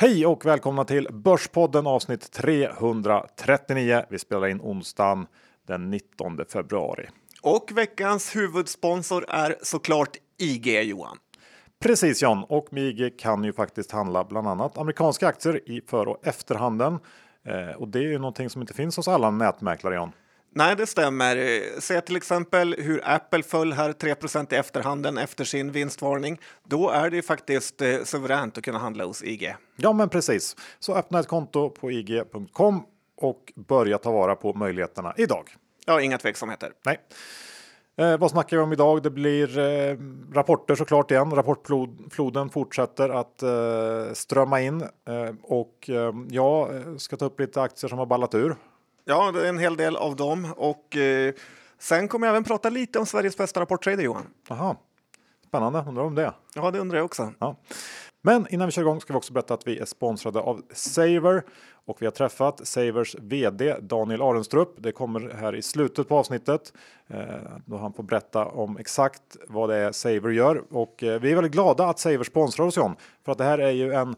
Hej och välkomna till Börspodden avsnitt 339. Vi spelar in onsdagen den 19 februari. Och veckans huvudsponsor är såklart IG Johan. Precis John, och med IG kan ju faktiskt handla bland annat amerikanska aktier i för och efterhanden. Eh, och det är ju någonting som inte finns hos alla nätmäklare John. Nej, det stämmer. Se till exempel hur Apple föll här 3% i efterhanden efter sin vinstvarning. Då är det ju faktiskt eh, suveränt att kunna handla hos IG. Ja, men precis. Så öppna ett konto på ig.com och börja ta vara på möjligheterna idag. Ja, inga tveksamheter. Nej. Eh, vad snackar vi om idag? Det blir eh, rapporter såklart igen. Rapportfloden fortsätter att eh, strömma in eh, och eh, jag ska ta upp lite aktier som har ballat ur. Ja, det är en hel del av dem och eh, sen kommer jag även prata lite om Sveriges bästa rapporttrader Johan. Jaha, spännande. Undrar om det. Ja, det undrar jag också. Ja. Men innan vi kör igång ska vi också berätta att vi är sponsrade av Saver och vi har träffat Savers VD Daniel Arenstrup. Det kommer här i slutet på avsnittet eh, då han får berätta om exakt vad det är Saver gör och eh, vi är väldigt glada att Saver sponsrar oss John för att det här är ju en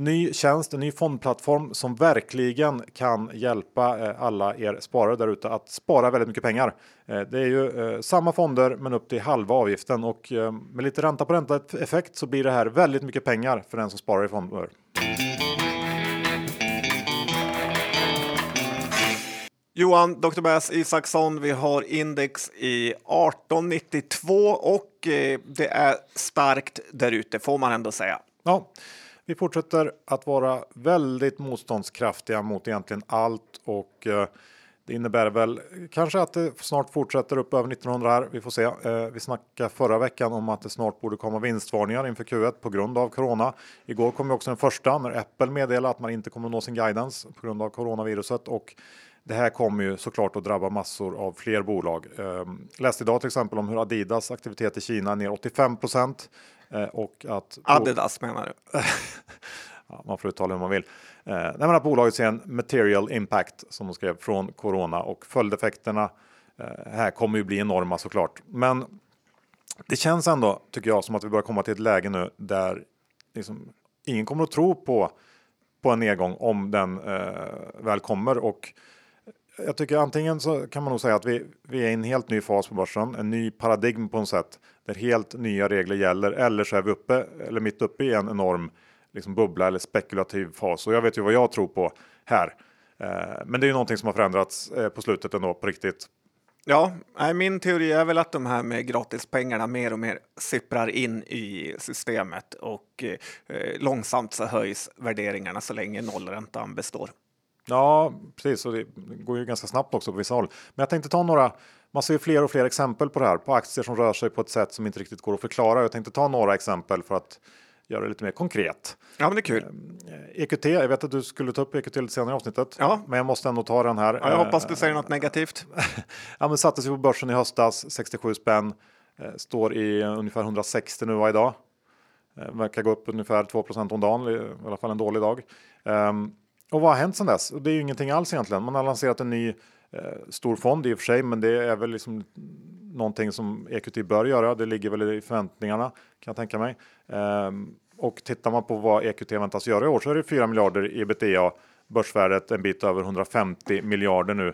ny tjänst, en ny fondplattform som verkligen kan hjälpa eh, alla er sparare där ute att spara väldigt mycket pengar. Eh, det är ju eh, samma fonder men upp till halva avgiften och med lite ränta på ränta effekt så blir det här väldigt mycket pengar för den som sparar i fonder. Johan, Dr. Bass Isaksson, vi har index i 1892 och det är starkt där ute får man ändå säga. Ja, vi fortsätter att vara väldigt motståndskraftiga mot egentligen allt och eh, det innebär väl kanske att det snart fortsätter upp över 1900 här. Vi får se. Eh, vi snackade förra veckan om att det snart borde komma vinstvarningar inför Q1 på grund av corona. Igår kom ju också den första när Apple meddelade att man inte kommer att nå sin guidance på grund av coronaviruset och det här kommer ju såklart att drabba massor av fler bolag. Eh, läste idag till exempel om hur Adidas aktivitet i Kina är ner 85 och att Adidas menar du? ja, man får uttala hur man vill. Eh, nej, att bolaget ser en material impact som de skrev från corona och följdeffekterna eh, här kommer ju bli enorma såklart. Men det känns ändå, tycker jag, som att vi börjar komma till ett läge nu där liksom, ingen kommer att tro på, på en nedgång om den eh, väl kommer. Och jag tycker antingen så kan man nog säga att vi, vi är i en helt ny fas på börsen, en ny paradigm på något sätt där helt nya regler gäller eller så är vi uppe eller mitt uppe i en enorm liksom bubbla eller spekulativ fas och jag vet ju vad jag tror på här. Eh, men det är ju någonting som har förändrats eh, på slutet ändå på riktigt. Ja, min teori är väl att de här med gratispengarna mer och mer sipprar in i systemet och eh, långsamt så höjs värderingarna så länge nollräntan består. Ja, precis. Och det går ju ganska snabbt också på vissa håll. Men jag tänkte ta några. Man ser fler och fler exempel på det här på aktier som rör sig på ett sätt som inte riktigt går att förklara. Jag tänkte ta några exempel för att göra det lite mer konkret. Ja, men det är kul. EQT, eh, e jag vet att du skulle ta upp EQT lite senare i avsnittet, ja. men jag måste ändå ta den här. Ja, jag hoppas du säger något negativt. ja, men sattes ju på börsen i höstas, 67 spänn, eh, står i ungefär 160 nu idag. Eh, verkar gå upp ungefär 2% om dagen, i alla fall en dålig dag. Um, och vad har hänt sedan dess? Det är ju ingenting alls egentligen. Man har lanserat en ny eh, Eh, stor fond i och för sig, men det är väl liksom någonting som EQT bör göra. Det ligger väl i förväntningarna kan jag tänka mig. Ehm, och tittar man på vad EQT väntas göra i år så är det 4 miljarder i ebitda, börsvärdet en bit över 150 miljarder nu.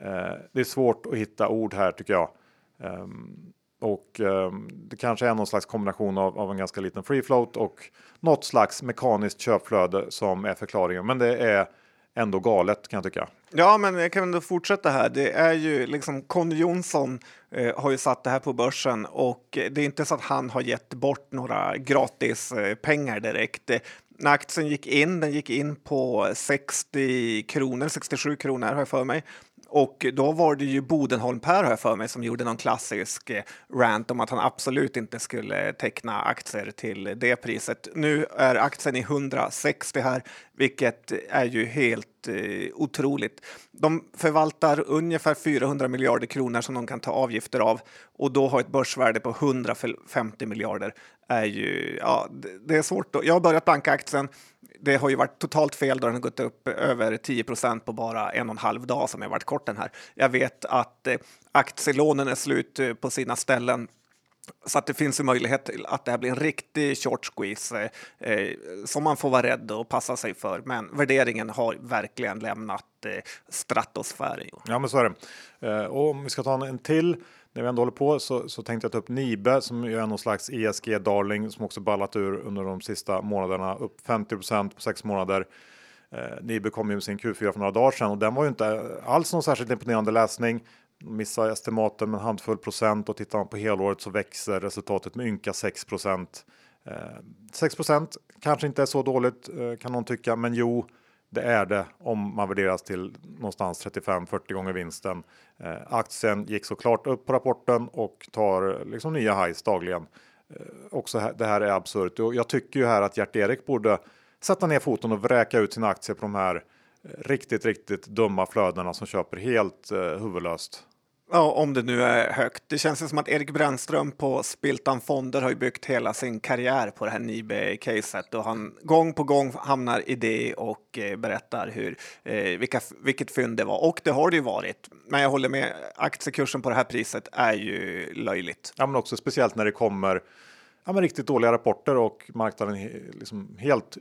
Eh, det är svårt att hitta ord här tycker jag. Ehm, och ehm, det kanske är någon slags kombination av, av, en ganska liten free float och något slags mekaniskt köpflöde som är förklaringen. Men det är ändå galet kan jag tycka. Ja, men jag kan ändå fortsätta här. Det är ju liksom Conny Jonsson eh, har ju satt det här på börsen och det är inte så att han har gett bort några gratis eh, pengar direkt. När aktien gick in, den gick in på 60 kronor, 67 kronor har jag för mig. Och då var det ju Bodenholm-Per, har jag för mig, som gjorde någon klassisk eh, rant om att han absolut inte skulle teckna aktier till det priset. Nu är aktien i 160 här, vilket är ju helt eh, otroligt. De förvaltar ungefär 400 miljarder kronor som de kan ta avgifter av och då har ett börsvärde på 150 miljarder. Är ju, ja, det är svårt. Då. Jag har börjat banka aktien det har ju varit totalt fel då den har gått upp över 10% på bara en och en halv dag som jag varit kort den här. Jag vet att eh, aktielånen är slut eh, på sina ställen Så att det finns en möjlighet till att det här blir en riktig short squeeze eh, eh, som man får vara rädd och passa sig för. Men värderingen har verkligen lämnat eh, stratosfären. Ja, men så är det. Eh, och om vi ska ta en till när vi ändå håller på så, så tänkte jag ta upp Nibe som är någon slags ESG-darling som också ballat ur under de sista månaderna. Upp 50% på sex månader. Eh, Nibe kom ju med sin Q4 för några dagar sedan och den var ju inte alls någon särskilt imponerande läsning. Missar estimaten med en handfull procent och tittar man på helåret så växer resultatet med ynka 6 procent. Eh, 6 procent kanske inte är så dåligt eh, kan någon tycka, men jo, det är det om man värderas till någonstans 35-40 gånger vinsten. Eh, aktien gick såklart upp på rapporten och tar liksom nya highs dagligen. Eh, också här, det här är absurt och jag tycker ju här att Gert-Erik borde sätta ner foten och vräka ut sina aktier på de här eh, riktigt, riktigt dumma flödena som köper helt eh, huvudlöst. Ja, om det nu är högt. Det känns som att Erik Brännström på Spiltan Fonder har byggt hela sin karriär på det här Nibe-caset och han gång på gång hamnar i det och eh, berättar hur, eh, vilka, vilket fynd det var. Och det har det ju varit. Men jag håller med, aktiekursen på det här priset är ju löjligt. Ja, men också speciellt när det kommer ja, men riktigt dåliga rapporter och marknaden liksom helt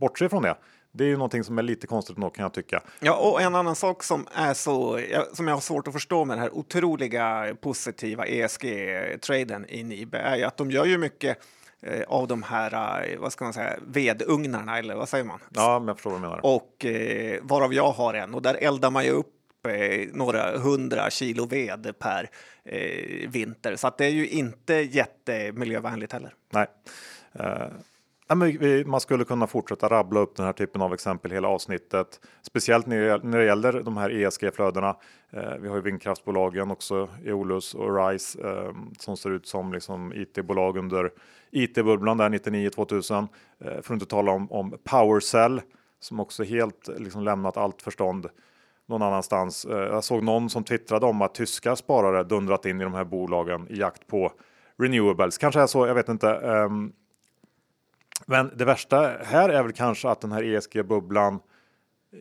bortser från det. Det är ju någonting som är lite konstigt nog kan jag tycka. Ja, och en annan sak som är så som jag har svårt att förstå med den här otroliga positiva ESG-traden i Nibe är ju att de gör ju mycket eh, av de här, eh, vad ska man säga, vedugnarna eller vad säger man? Ja, men jag förstår vad du menar. Och eh, varav jag har en och där eldar man ju upp eh, några hundra kilo ved per eh, vinter. Så att det är ju inte jättemiljövänligt heller. Nej. Uh man skulle kunna fortsätta rabbla upp den här typen av exempel hela avsnittet, speciellt när det gäller de här ESG-flödena. Eh, vi har ju vindkraftsbolagen också, Eolus och Rise, ehm, som ser ut som liksom IT-bolag under IT-bubblan där 99 2000. Eh, för att inte tala om, om Powercell som också helt liksom lämnat allt förstånd någon annanstans. Eh, jag såg någon som twittrade om att tyska sparare dundrat in i de här bolagen i jakt på renewables. Kanske är så, jag vet inte. Ehm, men det värsta här är väl kanske att den här ESG-bubblan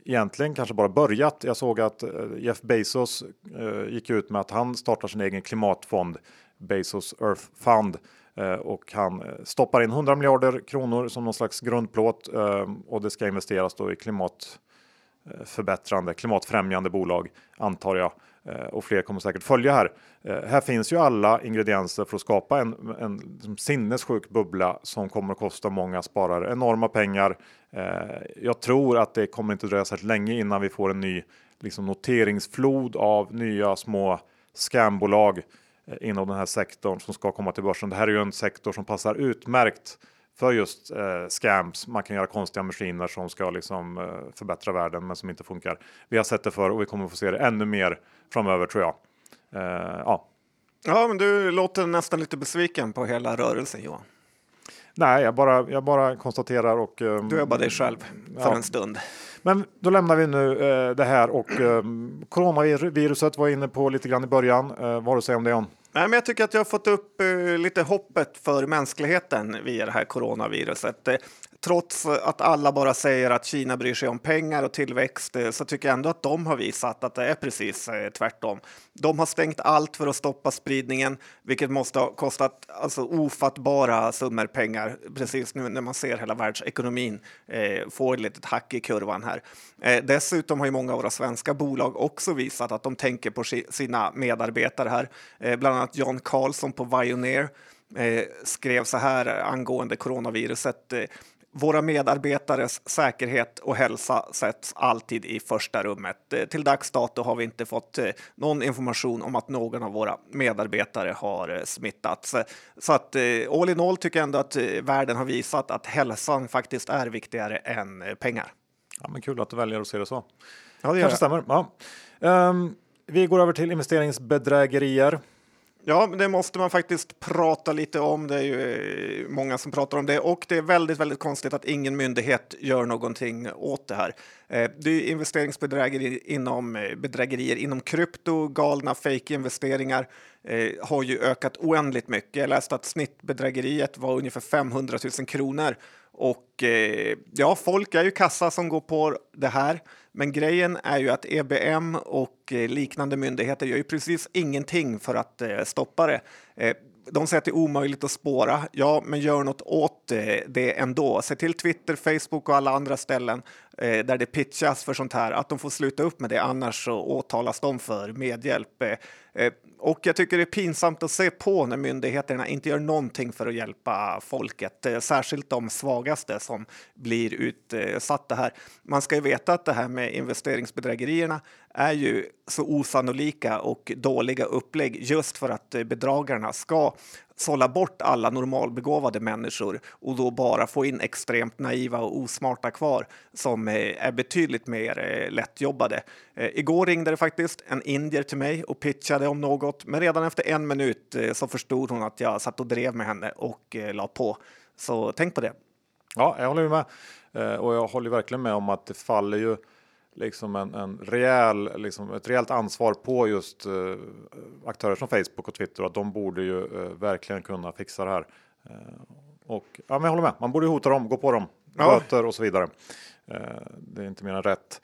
egentligen kanske bara börjat. Jag såg att eh, Jeff Bezos eh, gick ut med att han startar sin egen klimatfond, Bezos Earth Fund. Eh, och han stoppar in 100 miljarder kronor som någon slags grundplåt och det ska investeras då i klimatförbättrande, klimatfrämjande bolag antar jag. Eh, och fler kommer säkert följa här. Eh, här finns ju alla ingredienser för att skapa en, en liksom sinnessjuk bubbla som kommer att kosta många sparare enorma pengar. Eh, jag tror att det kommer inte dröja särskilt länge innan vi får en ny liksom, noteringsflod av nya små scambolag inom den här sektorn som ska komma till börsen. Det här är ju en sektor som passar utmärkt för just eh, scams. Man kan göra konstiga maskiner som ska liksom, eh, förbättra världen men som inte funkar. Vi har sett det förr och vi kommer få se det ännu mer framöver tror jag. Eh, ja. ja, men du låter nästan lite besviken på hela rörelsen Johan. Nej, jag bara, jag bara konstaterar och... Um, du är bara dig själv för ja. en stund. Men då lämnar vi nu uh, det här och um, coronaviruset var inne på lite grann i början. Uh, vad har du att säga om det John? Nej, men jag tycker att jag har fått upp eh, lite hoppet för mänskligheten via det här coronaviruset. Eh, trots att alla bara säger att Kina bryr sig om pengar och tillväxt eh, så tycker jag ändå att de har visat att det är precis eh, tvärtom. De har stängt allt för att stoppa spridningen, vilket måste ha kostat alltså, ofattbara summor pengar precis nu när man ser hela världsekonomin eh, få ett litet hack i kurvan här. dessutom har ju många av våra svenska bolag också visat att de tänker på sina medarbetare här, bland annat John Jan på Vioneer eh, skrev så här angående coronaviruset. Eh, våra medarbetares säkerhet och hälsa sätts alltid i första rummet. Eh, till dags dato har vi inte fått eh, någon information om att någon av våra medarbetare har eh, smittats. Så att all in all tycker jag ändå att världen har visat att hälsan faktiskt är viktigare än pengar. Ja, men kul att du väljer att se det så. Ja, det Kanske stämmer. Ja. Um, vi går över till investeringsbedrägerier. Ja, det måste man faktiskt prata lite om. Det är ju eh, många som pratar om det och det är väldigt, väldigt konstigt att ingen myndighet gör någonting åt det här. Eh, det är investeringsbedrägerier inom eh, bedrägerier inom krypto, galna fejkinvesteringar har ju ökat oändligt mycket. Jag läste att snittbedrägeriet var ungefär 500 000 kronor och ja, folk är ju kassa som går på det här. Men grejen är ju att EBM och eh, liknande myndigheter gör ju precis ingenting för att eh, stoppa det. Eh, de säger att det är omöjligt att spåra. Ja, men gör något åt det ändå. Se till Twitter, Facebook och alla andra ställen där det pitchas för sånt här, att de får sluta upp med det, annars så åtalas de för medhjälp. Och jag tycker det är pinsamt att se på när myndigheterna inte gör någonting för att hjälpa folket, eh, särskilt de svagaste som blir utsatta här. Man ska ju veta att det här med investeringsbedrägerierna är ju så osannolika och dåliga upplägg just för att eh, bedragarna ska sålla bort alla normalbegåvade människor och då bara få in extremt naiva och osmarta kvar som eh, är betydligt mer eh, lättjobbade. Igår ringde det faktiskt en indier till mig och pitchade om något, men redan efter en minut så förstod hon att jag satt och drev med henne och la på. Så tänk på det. Ja, jag håller med och jag håller verkligen med om att det faller ju liksom en, en rejäl, liksom ett rejält ansvar på just uh, aktörer som Facebook och Twitter. Att de borde ju uh, verkligen kunna fixa det här. Uh, och ja, men jag håller med. Man borde hota dem, gå på dem, ja. böter och så vidare. det är inte mer än rätt.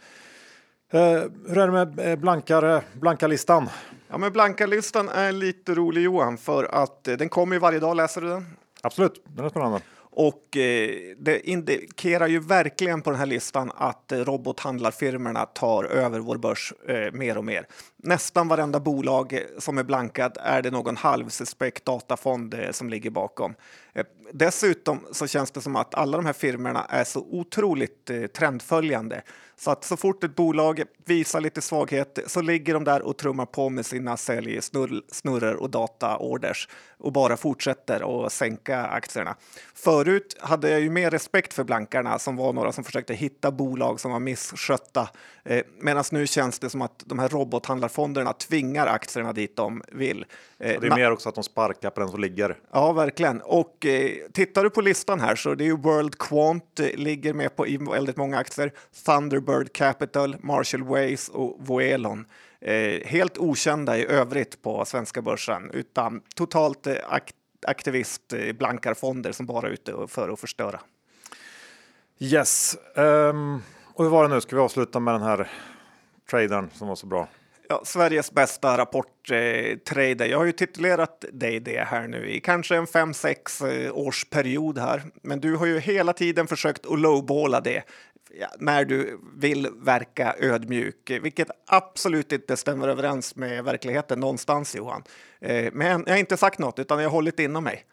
hur är det med blankare, blanka listan? Ja, men blanka listan är lite rolig Johan, för att den kommer ju varje dag. Läser du den? Absolut, den är spännande. Och eh, det indikerar ju verkligen på den här listan att eh, robothandlarfirmorna tar över vår börs eh, mer och mer. Nästan varenda bolag eh, som är blankat är det någon halvsuspekt datafond eh, som ligger bakom. Eh, dessutom så känns det som att alla de här firmorna är så otroligt trendföljande så att så fort ett bolag visar lite svaghet så ligger de där och trummar på med sina säljsnurror och dataorders och bara fortsätter att sänka aktierna. Förut hade jag ju mer respekt för blankarna som var några som försökte hitta bolag som var misskötta. Eh, Medan nu känns det som att de här robothandlarfonderna tvingar aktierna dit de vill. Eh, det är mer också att de sparkar på den som ligger. Ja, verkligen. Och eh, tittar du på listan här så det är ju World Quant eh, ligger med på i väldigt många aktier. Thunderbird Capital, Marshall Ways och Voelon. Eh, helt okända i övrigt på svenska börsen utan totalt eh, akt aktivist eh, blankarfonder som bara är ute för att förstöra. Yes, um, och hur var det nu? Ska vi avsluta med den här tradern som var så bra? Ja, Sveriges bästa rapporttrader. Eh, jag har ju titulerat dig det här nu i kanske en 5-6 eh, års period här. Men du har ju hela tiden försökt att lowballa det ja, när du vill verka ödmjuk, vilket absolut inte stämmer överens med verkligheten någonstans Johan. Eh, men jag har inte sagt något utan jag har hållit inom mig.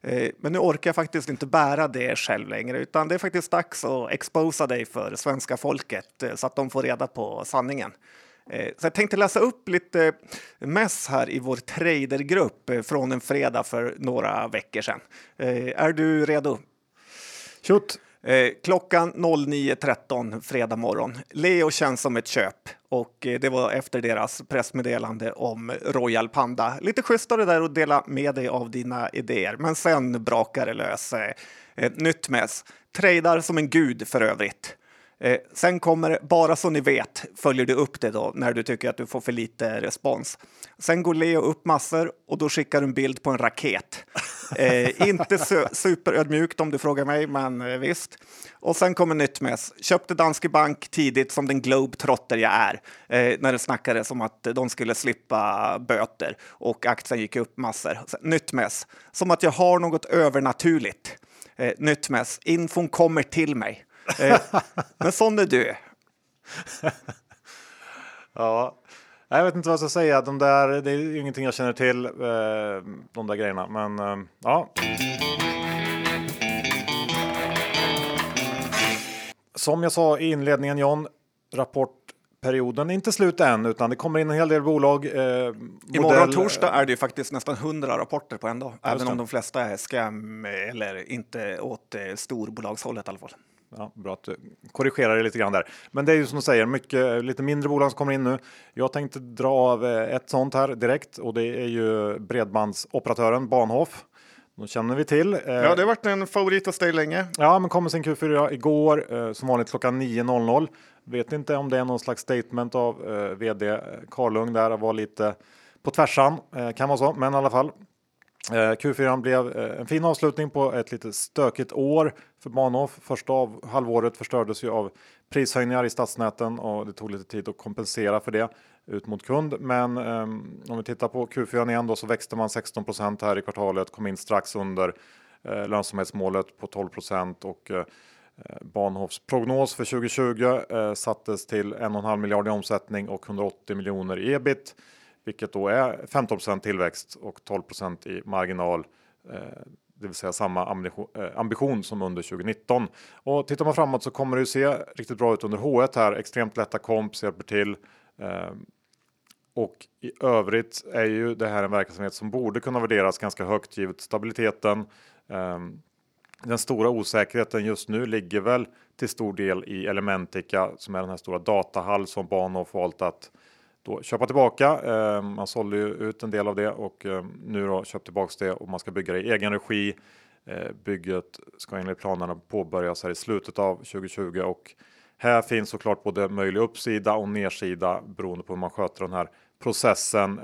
Eh, men nu orkar jag faktiskt inte bära det själv längre, utan det är faktiskt dags att exposa dig för svenska folket eh, så att de får reda på sanningen. Eh, så jag tänkte läsa upp lite mess här i vår tradergrupp eh, från en fredag för några veckor sedan. Eh, är du redo? Shoot! Eh, klockan 09.13 fredag morgon. Leo känns som ett köp och eh, det var efter deras pressmeddelande om Royal Panda. Lite schysstare där att dela med dig av dina idéer, men sen brakar det lös. Eh, eh nytt mess. Tradar som en gud för övrigt. Eh, sen kommer bara så ni vet följer du upp det då när du tycker att du får för lite respons. Sen går Leo upp massor och då skickar du en bild på en raket. Eh, inte su superödmjukt om du frågar mig, men eh, visst. Och sen kommer nytt mess. Köpte Danske Bank tidigt som den globetrotter jag är eh, när det snackades om att de skulle slippa böter och aktien gick upp massor. Nytt mess. Som att jag har något övernaturligt. Eh, nytt mess. Infon kommer till mig. Eh, men sån är du. ja, jag vet inte vad jag ska säga. De där, det är ingenting jag känner till, eh, de där grejerna. Men eh, ja. Som jag sa i inledningen John, rapportperioden är inte slut än utan det kommer in en hel del bolag. Eh, Imorgon torsdag är det ju faktiskt nästan 100 rapporter på en dag. Även om de flesta är scam eller inte åt eh, storbolagshållet i alla fall. Ja, bra att du korrigerar det lite grann där. Men det är ju som du säger, mycket, lite mindre bolag som kommer in nu. Jag tänkte dra av eh, ett sånt här direkt och det är ju bredbandsoperatören Bahnhof. De känner vi till. Eh, ja, det har varit en favorit hos dig länge. Ja, men kommer sin Q4 igår, eh, som vanligt klockan 9.00. Vet inte om det är någon slags statement av vd Karlung där, var lite på tvärsan, kan vara så, men i alla fall. Eh, Q4 blev eh, en fin avslutning på ett lite stökigt år för Bahnhof. Första av halvåret förstördes ju av prishöjningar i stadsnäten och det tog lite tid att kompensera för det ut mot kund. Men ehm, om vi tittar på Q4 igen då så växte man 16% här i kvartalet, kom in strax under eh, lönsamhetsmålet på 12 och Bahnhofs prognos för 2020 sattes till 1,5 miljard i omsättning och 180 miljoner i ebit, vilket då är 15% tillväxt och 12% i marginal eh, det vill säga samma eh, ambition som under 2019. Och tittar man framåt så kommer det ju se riktigt bra ut under H1 här. Extremt lätta komps hjälper till. Eh, och i övrigt är ju det här en verksamhet som borde kunna värderas ganska högt givet stabiliteten. Den stora osäkerheten just nu ligger väl till stor del i Elementica som är den här stora datahall som Bahnhof valt att då köpa tillbaka. Eh, man sålde ju ut en del av det och eh, nu då köpt tillbaks det och man ska bygga det i egen regi. Eh, bygget ska enligt planerna påbörjas här i slutet av 2020 och här finns såklart både möjlig uppsida och nedsida beroende på hur man sköter den här processen.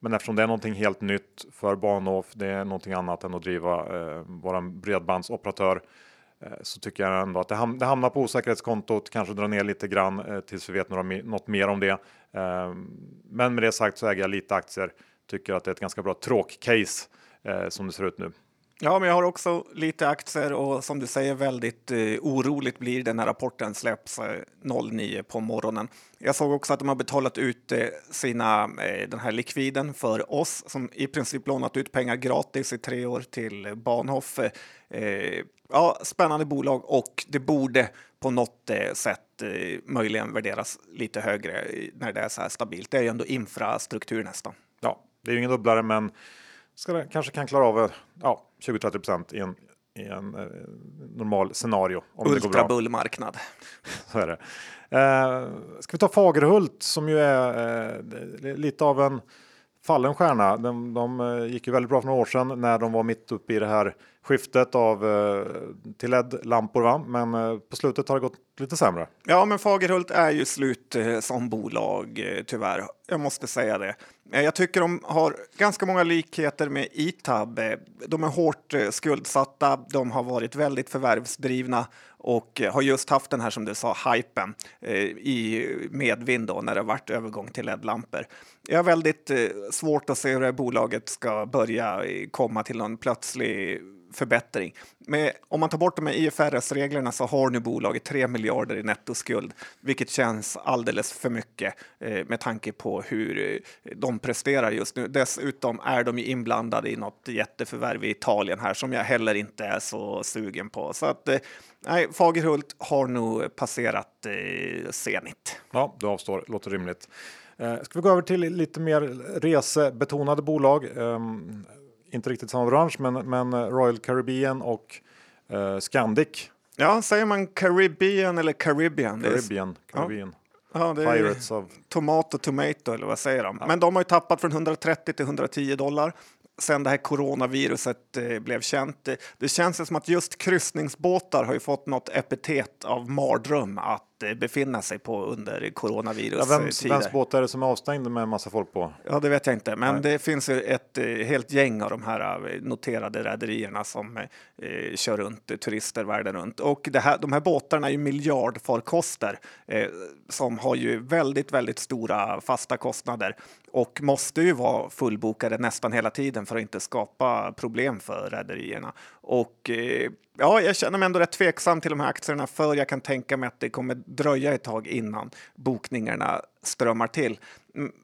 Men eftersom det är någonting helt nytt för Bahnhof, det är någonting annat än att driva våran bredbandsoperatör så tycker jag ändå att det, hamnar på osäkerhetskontot, kanske dra ner lite grann tills vi vet några, något mer om det. Ehm, men med det sagt så äger jag lite aktier, tycker att det är ett ganska bra tråk-case eh, som det ser ut nu. Ja, men jag har också lite aktier och som du säger väldigt eh, oroligt blir det när rapporten släpps eh, 09 på morgonen. Jag såg också att de har betalat ut eh, sina, eh, den här likviden för oss som i princip lånat ut pengar gratis i tre år till Bahnhof. Eh, ja, spännande bolag och det borde på något eh, sätt eh, möjligen värderas lite högre när det är så här stabilt. Det är ju ändå infrastruktur nästan. Ja, det är ju ingen dubblare, men ska, kanske kan klara av ja, 20-30 i en, i en eh, normal scenario. Ultra bullmarknad. Så är det. Eh, ska vi ta Fagerhult som ju är eh, lite av en fallen stjärna. De, de eh, gick ju väldigt bra för några år sedan när de var mitt uppe i det här skiftet av eh, till LED-lampor. Va? Men eh, på slutet har det gått lite sämre. Ja, men Fagerhult är ju slut eh, som bolag eh, tyvärr. Jag måste säga det. Eh, jag tycker de har ganska många likheter med Itab. Eh, de är hårt eh, skuldsatta. De har varit väldigt förvärvsdrivna och har just haft den här som du sa hypen i medvind då när det varit övergång till LED-lampor. Jag har väldigt svårt att se hur det här bolaget ska börja komma till någon plötslig förbättring. Med, om man tar bort de här IFRS-reglerna så har nu bolaget 3 miljarder i nettoskuld, vilket känns alldeles för mycket eh, med tanke på hur eh, de presterar just nu. Dessutom är de inblandade i något jätteförvärv i Italien här som jag heller inte är så sugen på. Så att eh, nej, Fagerhult har nog passerat eh, Zenit. Ja, du avstår. Låter rimligt. Eh, ska vi gå över till lite mer resebetonade bolag? Ehm, inte riktigt samma bransch, men, men Royal Caribbean och eh, Scandic. Ja, säger man Caribbean eller Caribbean? Caribbean. Caribbean. Ja. Ja, det Pirates of... Tomato, tomato eller vad säger de? Ja. Men de har ju tappat från 130 till 110 dollar sen det här coronaviruset eh, blev känt. Det känns som att just kryssningsbåtar har ju fått något epitet av mardröm att Eh, befinna sig på under coronavirus. Ja, vems, vems båt är det som är avstängd med en massa folk på? Ja, det vet jag inte, men Nej. det finns ett eh, helt gäng av de här eh, noterade rederierna som eh, kör runt turister världen runt. Och här, de här båtarna är ju miljardfarkoster eh, som har ju väldigt, väldigt stora fasta kostnader och måste ju vara fullbokade nästan hela tiden för att inte skapa problem för rederierna. Och eh, ja, jag känner mig ändå rätt tveksam till de här aktierna för jag kan tänka mig att det kommer dröja ett tag innan bokningarna strömmar till.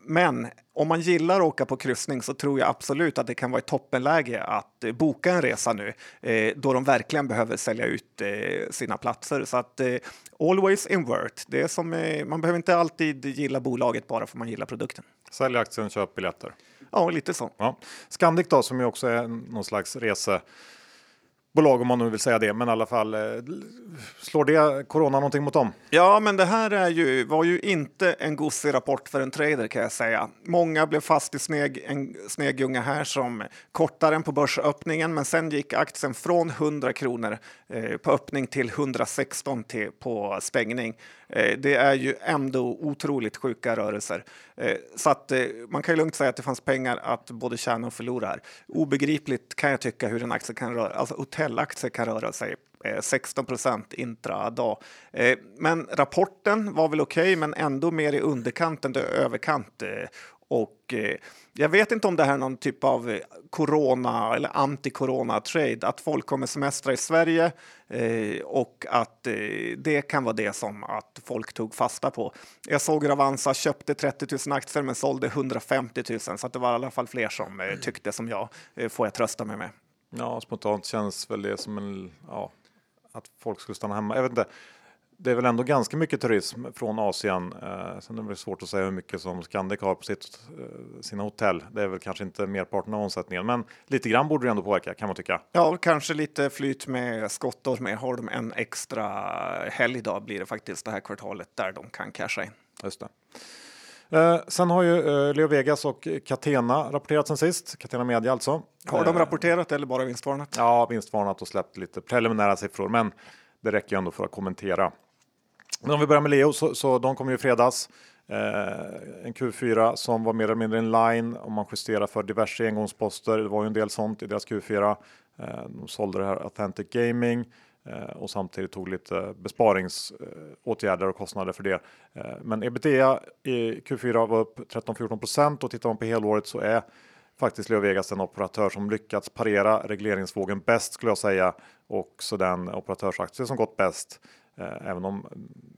Men om man gillar att åka på kryssning så tror jag absolut att det kan vara ett toppenläge att eh, boka en resa nu eh, då de verkligen behöver sälja ut eh, sina platser. Så att always invert. Det är som, man behöver inte alltid gilla bolaget bara för man gillar produkten. Sälj aktien, köp biljetter. Ja, lite så. Ja. Scandic då, som ju också är någon slags rese bolag om man nu vill säga det, men i alla fall eh, slår det corona någonting mot dem? Ja, men det här är ju, var ju inte en gosig rapport för en trader kan jag säga. Många blev fast i sneg, en snegunga här som kortare än på börsöppningen, men sen gick aktien från 100 kronor eh, på öppning till 116 till, på stängning. Eh, det är ju ändå otroligt sjuka rörelser. Eh, så att eh, man kan ju lugnt säga att det fanns pengar att både tjäna och förlora här. Obegripligt kan jag tycka hur en aktie kan röra, alltså hotellaktie kan röra sig 16 procent intradag. Men rapporten var väl okej, okay, men ändå mer i underkant än överkant. Och eh, jag vet inte om det här är någon typ av eh, corona eller anti-corona-trade, att folk kommer semestra i Sverige eh, och att eh, det kan vara det som att folk tog fasta på. Jag såg Avanza köpte 30 000 aktier men sålde 150 000 så att det var i alla fall fler som eh, tyckte som jag, eh, får jag trösta mig med. Ja, spontant känns väl det som en, ja, att folk skulle stanna hemma. Jag vet inte det är väl ändå ganska mycket turism från Asien. Eh, sen är det svårt att säga hur mycket som Scandic har på sitt, eh, sina hotell. Det är väl kanske inte merparten av omsättningen, men lite grann borde det ändå påverka kan man tycka. Ja, kanske lite flyt med skottor med. Har de en extra helgdag blir det faktiskt det här kvartalet där de kan casha in. Just det. Eh, sen har ju eh, Leo Vegas och Catena rapporterat sen sist. Catena Media alltså. Har de eh, rapporterat eller bara vinstvarnat? Ja, vinstvarnat och släppt lite preliminära siffror, men det räcker ju ändå för att kommentera. Men om vi börjar med Leo så, så de kom ju fredags. Eh, en Q4 som var mer eller mindre in line om man justerar för diverse engångsposter. Det var ju en del sånt i deras Q4. Eh, de sålde det här Authentic Gaming eh, och samtidigt tog lite besparingsåtgärder och kostnader för det. Eh, men ebitda i Q4 var upp 13-14 och tittar man på helåret så är faktiskt Leo Vegas den operatör som lyckats parera regleringsvågen bäst skulle jag säga Också den operatörsaktie som gått bäst. Eh, även om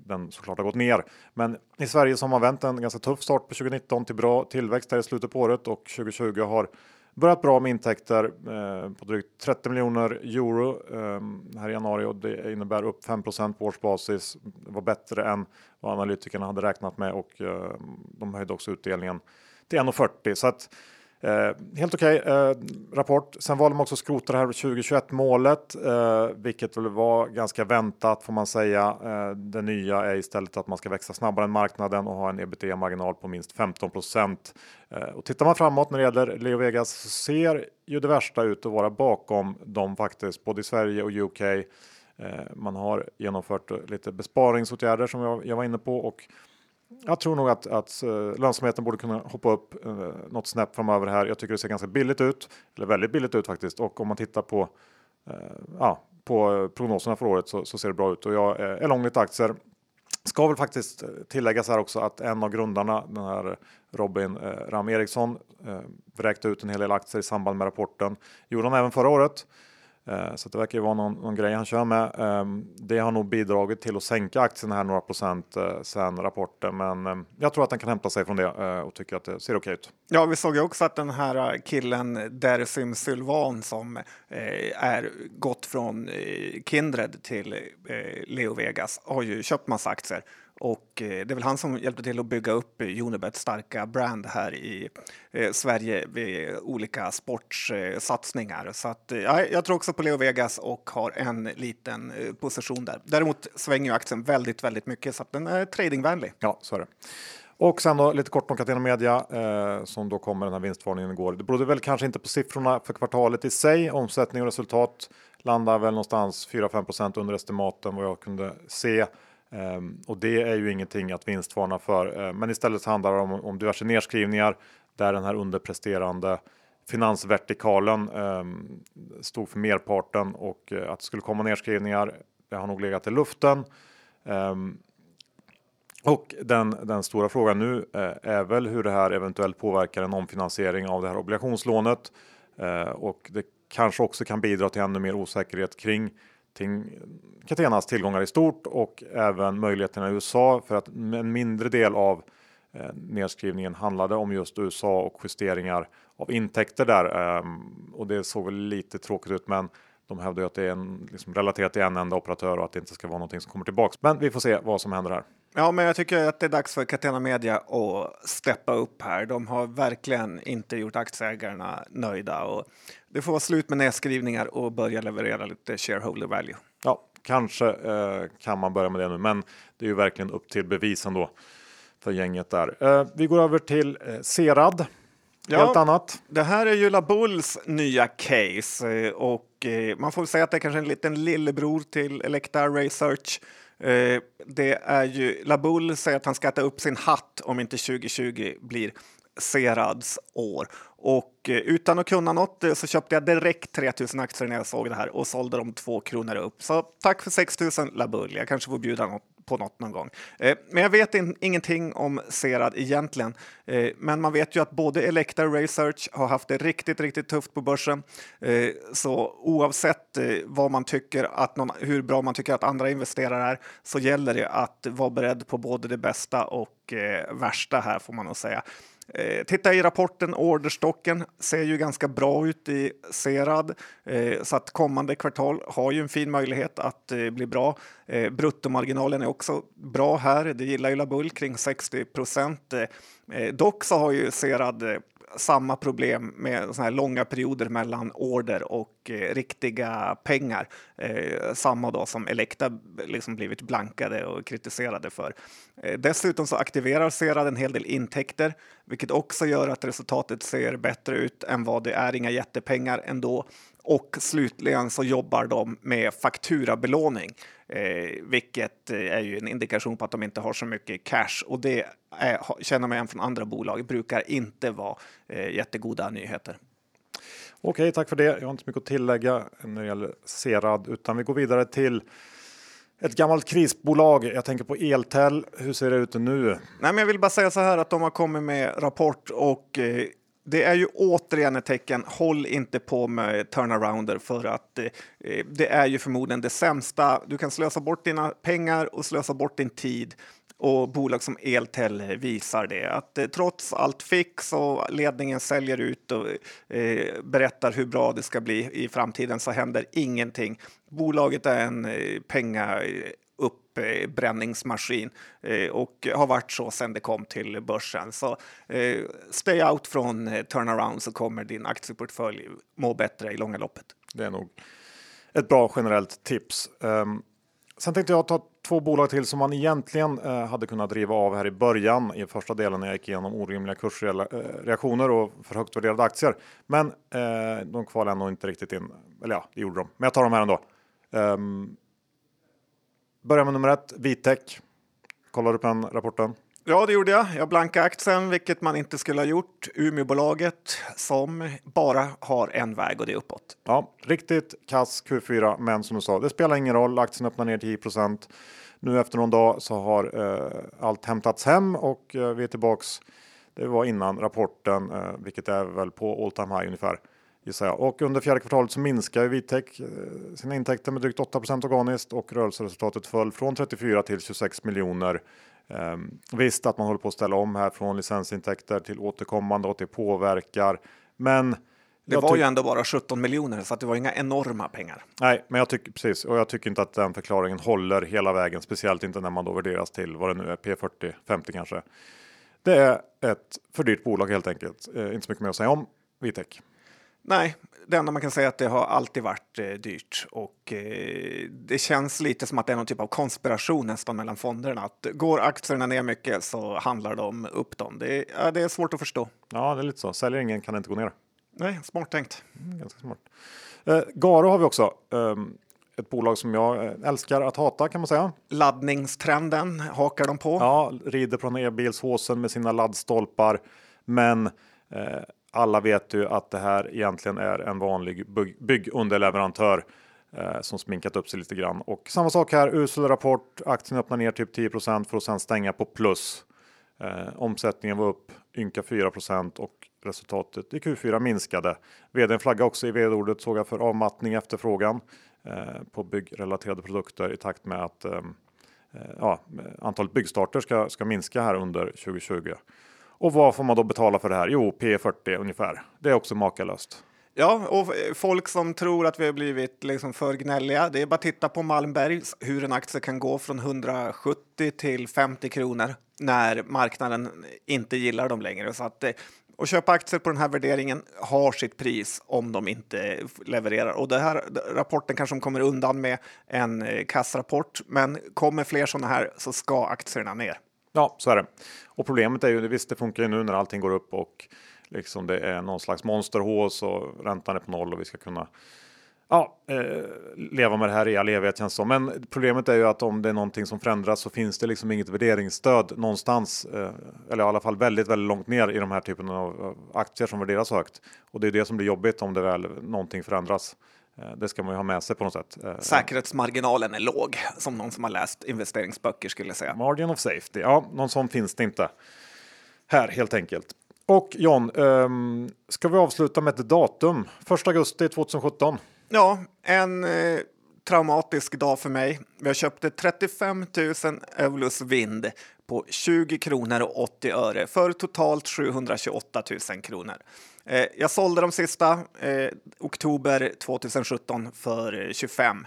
den såklart har gått ner. Men i Sverige så har man vänt en ganska tuff start på 2019 till bra tillväxt här i slutet på året och 2020 har börjat bra med intäkter eh, på drygt 30 miljoner euro eh, här i januari och det innebär upp 5 på årsbasis. Det var bättre än vad analytikerna hade räknat med och eh, de höjde också utdelningen till 1,40 så att Eh, helt okej okay, eh, rapport. Sen valde man också att skrota det här 2021 målet, eh, vilket väl var ganska väntat får man säga. Eh, det nya är istället att man ska växa snabbare än marknaden och ha en ebitda marginal på minst 15 procent. Eh, och tittar man framåt när det gäller Leo Vegas så ser ju det värsta ut att vara bakom dem faktiskt, både i Sverige och UK. Eh, man har genomfört lite besparingsåtgärder som jag, jag var inne på och jag tror nog att, att eh, lönsamheten borde kunna hoppa upp eh, något snäpp framöver här. Jag tycker det ser ganska billigt ut, eller väldigt billigt ut faktiskt. Och om man tittar på, eh, ja, på prognoserna för året så, så, ser det bra ut. Och jag eh, är lång lite aktier. Ska väl faktiskt eh, tilläggas här också att en av grundarna, den här Robin Ram Eriksson, vräkte ut en hel del aktier i samband med rapporten. Gjorde han även förra året. Eh, så det verkar ju vara någon, någon grej han kör med. Ehm, det har nog bidragit till att sänka aktien här några procent eh, sen rapporten, men ehm, jag tror att den kan hämta sig från det eh, och tycker att det ser okej ut. Ja, vi såg ju också att den här killen Dersim Sylvan som är gått från Kindred till Leo Vegas har ju köpt massa aktier och eh, det är väl han som hjälpte till att bygga upp eh, Unibets starka brand här i eh, Sverige vid olika sportsatsningar. Så att, ja, jag tror också på Leo Vegas och har en liten position där. Däremot svänger ju aktien väldigt, väldigt mycket så att den är tradingvänlig. Ja, så är det. Och sen då lite kort om Catena Media eh, som då kommer den här vinstvarningen igår. Det berodde väl kanske inte på siffrorna för kvartalet i sig. Omsättning och resultat landar väl någonstans 4-5 under estimaten vad jag kunde se. Um, och det är ju ingenting att vinstvarna för. Uh, men istället handlar det om, om diverse nedskrivningar där den här underpresterande finansvertikalen um, stod för merparten och uh, att det skulle komma nedskrivningar. Det har nog legat i luften. Um, och den, den stora frågan nu uh, är väl hur det här eventuellt påverkar en omfinansiering av det här obligationslånet och det kanske också kan bidra till ännu mer osäkerhet kring till Catenas tillgångar i stort och även möjligheterna i USA för att en mindre del av eh, nedskrivningen handlade om just USA och justeringar av intäkter där. Ehm, och det såg väl lite tråkigt ut, men de hävdar ju att det är en, liksom relaterat till en enda operatör och att det inte ska vara någonting som kommer tillbaks. Men vi får se vad som händer här. Ja, men jag tycker att det är dags för Catena Media att steppa upp här. De har verkligen inte gjort aktieägarna nöjda och det får vara slut med nedskrivningar och börja leverera lite shareholder value. Ja, kanske eh, kan man börja med det nu, men det är ju verkligen upp till bevis ändå för gänget där. Eh, vi går över till eh, Serad. Ja, Helt annat. Det här är ju Labulls nya case eh, och eh, man får säga att det är kanske en liten lillebror till Elekta Research. Eh, det är ju Labull säger att han ska äta upp sin hatt om inte 2020 blir Serads år. Och eh, utan att kunna något eh, så köpte jag direkt 3000 aktier när jag såg det här och sålde dem två kronor upp. Så tack för 6000 Labull. Jag kanske får bjuda något på något någon gång. Eh, men jag vet in, ingenting om Serad egentligen. Eh, men man vet ju att både Elekta och Research har haft det riktigt, riktigt tufft på börsen. Eh, så oavsett eh, vad man tycker att någon, hur bra man tycker att andra investerare är så gäller det att vara beredd på både det bästa och eh, värsta här får man nog säga. Eh, titta i rapporten, orderstocken ser ju ganska bra ut i Serad eh, så att kommande kvartal har ju en fin möjlighet att eh, bli bra. Eh, bruttomarginalen är också bra här, det gillar ju Labull kring 60 procent. Eh, dock så har ju Serad eh, samma problem med såna här långa perioder mellan order och eh, riktiga pengar. Eh, samma då som Elekta liksom blivit blankade och kritiserade för. Eh, dessutom så aktiverar Serad en hel del intäkter, vilket också gör att resultatet ser bättre ut än vad det är. Inga jättepengar ändå. Och slutligen så jobbar de med fakturabelåning, eh, vilket är ju en indikation på att de inte har så mycket cash. Och det är, känner man igen från andra bolag, brukar inte vara eh, jättegoda nyheter. Okej, tack för det. Jag har inte mycket att tillägga när det gäller Serad, utan vi går vidare till ett gammalt krisbolag. Jag tänker på Eltel. Hur ser det ut nu? Nej, men jag vill bara säga så här att de har kommit med rapport och eh, det är ju återigen ett tecken. Håll inte på med turnarounder för att eh, eh, det är ju förmodligen det sämsta. Du kan slösa bort dina pengar och slösa bort din tid och bolag som Eltel visar det. Att eh, trots allt fix och ledningen säljer ut och eh, berättar hur bra det ska bli i framtiden så händer ingenting. Bolaget är en eh, penga eh, uppbränningsmaskin eh, eh, och har varit så sedan det kom till börsen. Så eh, stay out från turnaround så kommer din aktieportfölj må bättre i långa loppet. Det är nog ett bra generellt tips. Ehm, sen tänkte jag ta två bolag till som man egentligen hade kunnat driva av här i början i första delen när jag gick igenom orimliga kursreaktioner och för högt värderade aktier. Men de kvalade ändå inte riktigt in. Eller ja, det gjorde de. Men jag tar dem här ändå. Um, Börjar med nummer ett, Vitec. Kollar du på den rapporten? Ja, det gjorde jag. Jag blankade aktien, vilket man inte skulle ha gjort. Umeåbolaget som bara har en väg och det är uppåt. Ja, riktigt kass Q4, men som du sa, det spelar ingen roll. Aktien öppnar ner 10% Nu efter någon dag så har eh, allt hämtats hem och eh, vi är tillbaks. Det var innan rapporten, eh, vilket är väl på all time high ungefär gissar jag. Och under fjärde kvartalet så minskar Vitec eh, sina intäkter med drygt 8 organiskt och rörelseresultatet föll från 34 till 26 miljoner. Um, visst att man håller på att ställa om här från licensintäkter till återkommande och att det påverkar. Men det var ju ändå bara 17 miljoner så att det var inga enorma pengar. Nej, men jag tycker precis och jag tycker inte att den förklaringen håller hela vägen, speciellt inte när man då värderas till vad det nu är, P40, 50 kanske. Det är ett för dyrt bolag helt enkelt. Eh, inte så mycket mer att säga om Vitec. Nej, det enda man kan säga är att det har alltid varit eh, dyrt och eh, det känns lite som att det är någon typ av konspiration nästan mellan fonderna. Att går aktierna ner mycket så handlar de upp dem. Det, ja, det är svårt att förstå. Ja, det är lite så. Säljer ingen kan inte gå ner. Nej, smart tänkt. Mm, ganska smart. Eh, Garo har vi också. Um, ett bolag som jag eh, älskar att hata kan man säga. Laddningstrenden hakar de på. Ja, rider på den e-bilshåsen med sina laddstolpar. Men eh, alla vet ju att det här egentligen är en vanlig byggunderleverantör eh, som sminkat upp sig lite grann. Och samma sak här, usel rapport. Aktien öppnar ner typ 10% för att sedan stänga på plus. Eh, omsättningen var upp ynka 4% och resultatet i Q4 minskade. Vdn flagga också i vd-ordet såg jag för avmattning efterfrågan eh, på byggrelaterade produkter i takt med att eh, eh ja, antalet byggstarter ska, ska minska här under 2020. Och vad får man då betala för det här? Jo, P40 ungefär. Det är också makalöst. Ja, och folk som tror att vi har blivit liksom för gnälliga, det är bara att titta på Malmberg hur en aktie kan gå från 170 till 50 kronor när marknaden inte gillar dem längre. Så att, eh, och köpa aktier på den här värderingen har sitt pris om de inte levererar. Och den här rapporten kanske de kommer undan med en eh, kassrapport, men kommer fler sådana här så ska aktierna ner. Ja, så är det. Och problemet är ju, visst det funkar ju nu när allting går upp och liksom det är någon slags monsterhås och räntan är på noll och vi ska kunna ja, eh, leva med det här i all evighet känns som. Men problemet är ju att om det är någonting som förändras så finns det liksom inget värderingsstöd någonstans. Eh, eller i alla fall väldigt, väldigt långt ner i de här typen av aktier som värderas högt. Och det är det som blir jobbigt om det väl någonting förändras. Eh, det ska man ju ha med sig på något sätt. Eh, Säkerhetsmarginalen är låg, som någon som har läst investeringsböcker skulle säga. Margin of safety, ja, någon sån finns det inte här helt enkelt. Och John, um, ska vi avsluta med ett datum? 1 augusti 2017. Ja, en eh, traumatisk dag för mig. Jag köpte 35 000 Evolus Vind på 20 kronor och 80 öre för totalt 728 000 kronor. Eh, jag sålde de sista eh, oktober 2017 för eh, 25.